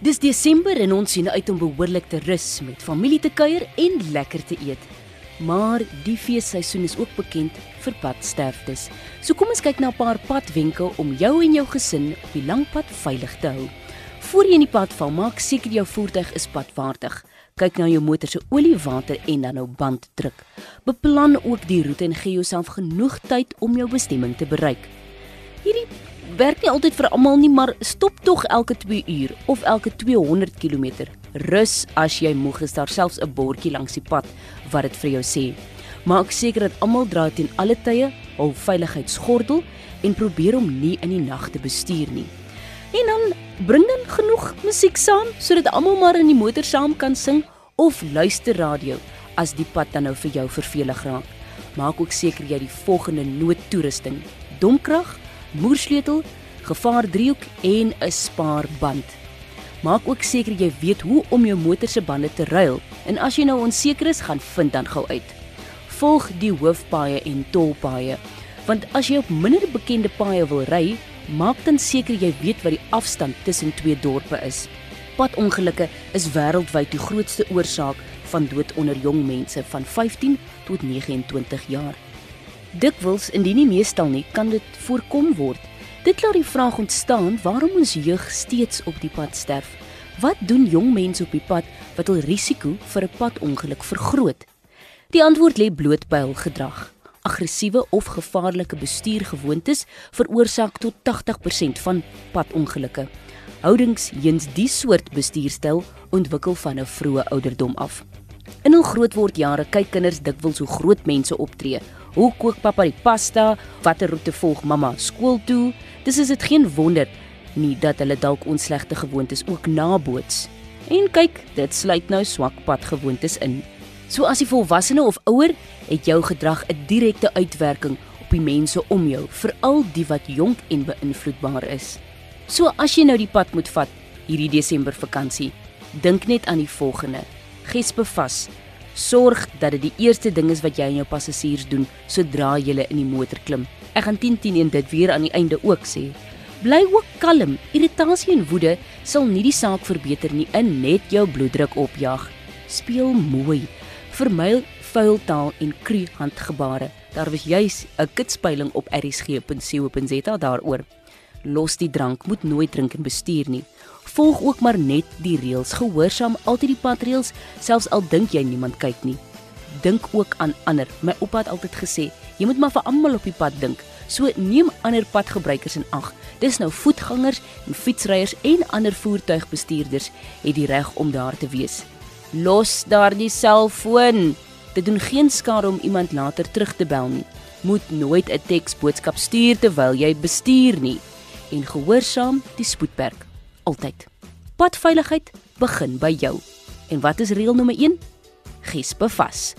Dis Desember en ons sien uit om behoorlik te rus met familie te kuier en lekker te eet. Maar die feesseisoen is ook bekend vir padsterftes. So kom ons kyk na 'n paar padwenke om jou en jou gesin op die lang pad veilig te hou. Voor jy in die pad val, maak seker jou voertuig is padwaardig. Kyk na jou motor se olie, water en dan nou banddruk. Beplan ook die roete en gee jouself genoeg tyd om jou bestemming te bereik. Hierdie werk nie altyd vir almal nie, maar stop tog elke 2 uur of elke 200 km. Rus as jy moeg is, daar selfs 'n bordjie langs die pad wat dit vir jou sê. Maak seker dat almal dra teen alle tye hul veiligheidsgordel en probeer om nie in die nag te bestuur nie. En dan bring dan genoeg musiek saam sodat almal maar in die motor saam kan sing of luister radio as die pad dan nou vir jou vervelig raak. Maak ook seker jy die volgende noodtoerusting: domkrag, moersleutel, gevaardriehoek en 'n spaarband. Maak ook seker jy weet hoe om jou motor se bande te ruil en as jy nou onseker is, gaan vind dan gou uit. Volg die hoofpaaie en tolpaaie, want as jy op minder bekende paaie wil ry, maak dan seker jy weet wat die afstand tussen twee dorpe is. Padongelukke is wêreldwyd die grootste oorsaak van dood onder jong mense van 15 tot 29 jaar. Dikwels, indien nie meestal nie, kan dit voorkom word. Dit laat die vraag ontstaan waarom ons jeug steeds op die pad sterf. Wat doen jong mense op die pad wat hul risiko vir 'n padongeluk vergroot? Die antwoord lê bloot by hul gedrag. Aggressiewe of gevaarlike bestuurgewoontes veroorsaak tot 80% van padongelukke. Houdings heens die soort bestuurstyl ontwikkel van 'n vroeë ouderdom af. In hul grootwordjare kyk kinders dikwels hoe groot mense optree, Hoe kook pappa die pasta? Watter roete volg mamma skool toe? Dis is dit geen wonder nie dat hulle dalk onslegte gewoontes ook naboots. En kyk, dit sluit nou swak pad gewoontes in. So as jy volwassene of ouer, het jou gedrag 'n direkte uitwerking op die mense om jou, veral die wat jonk en beïnvloedbaar is. So as jy nou die pad moet vat hierdie Desember vakansie, dink net aan die volgende. Gespe vas, Sorg dat dit die eerste ding is wat jy en jou passasiers doen sodra jy in die motor klim. Ek gaan 10 10 en dit weer aan die einde ook sê. Bly ook kalm. Irritasie en woede sal nie die saak verbeter nie, in net jou bloeddruk opjaag. Speel mooi. Vermy vuil taal en kru handgebare. Daar was juis 'n kitspeiling op rsg.co.za daaroor. Los die drank, moet nooit drink en bestuur nie volg ook maar net die reëls. Gehoorsaam altyd die padreëls, selfs al dink jy niemand kyk nie. Dink ook aan ander. My oupa het altyd gesê, jy moet maar vir almal op die pad dink. So neem ander padgebruikers in ag. Dis nou voetgangers en fietsryers en ander voertuigbestuurders het die reg om daar te wees. Los daardie selfoon. Dit doen geen skade om iemand later terug te bel nie. Moet nooit 'n teksboodskap stuur terwyl jy bestuur nie en gehoorsaam die spoedperk altyd. Padveiligheid begin by jou. En wat is reël nommer 1? Gespe vas.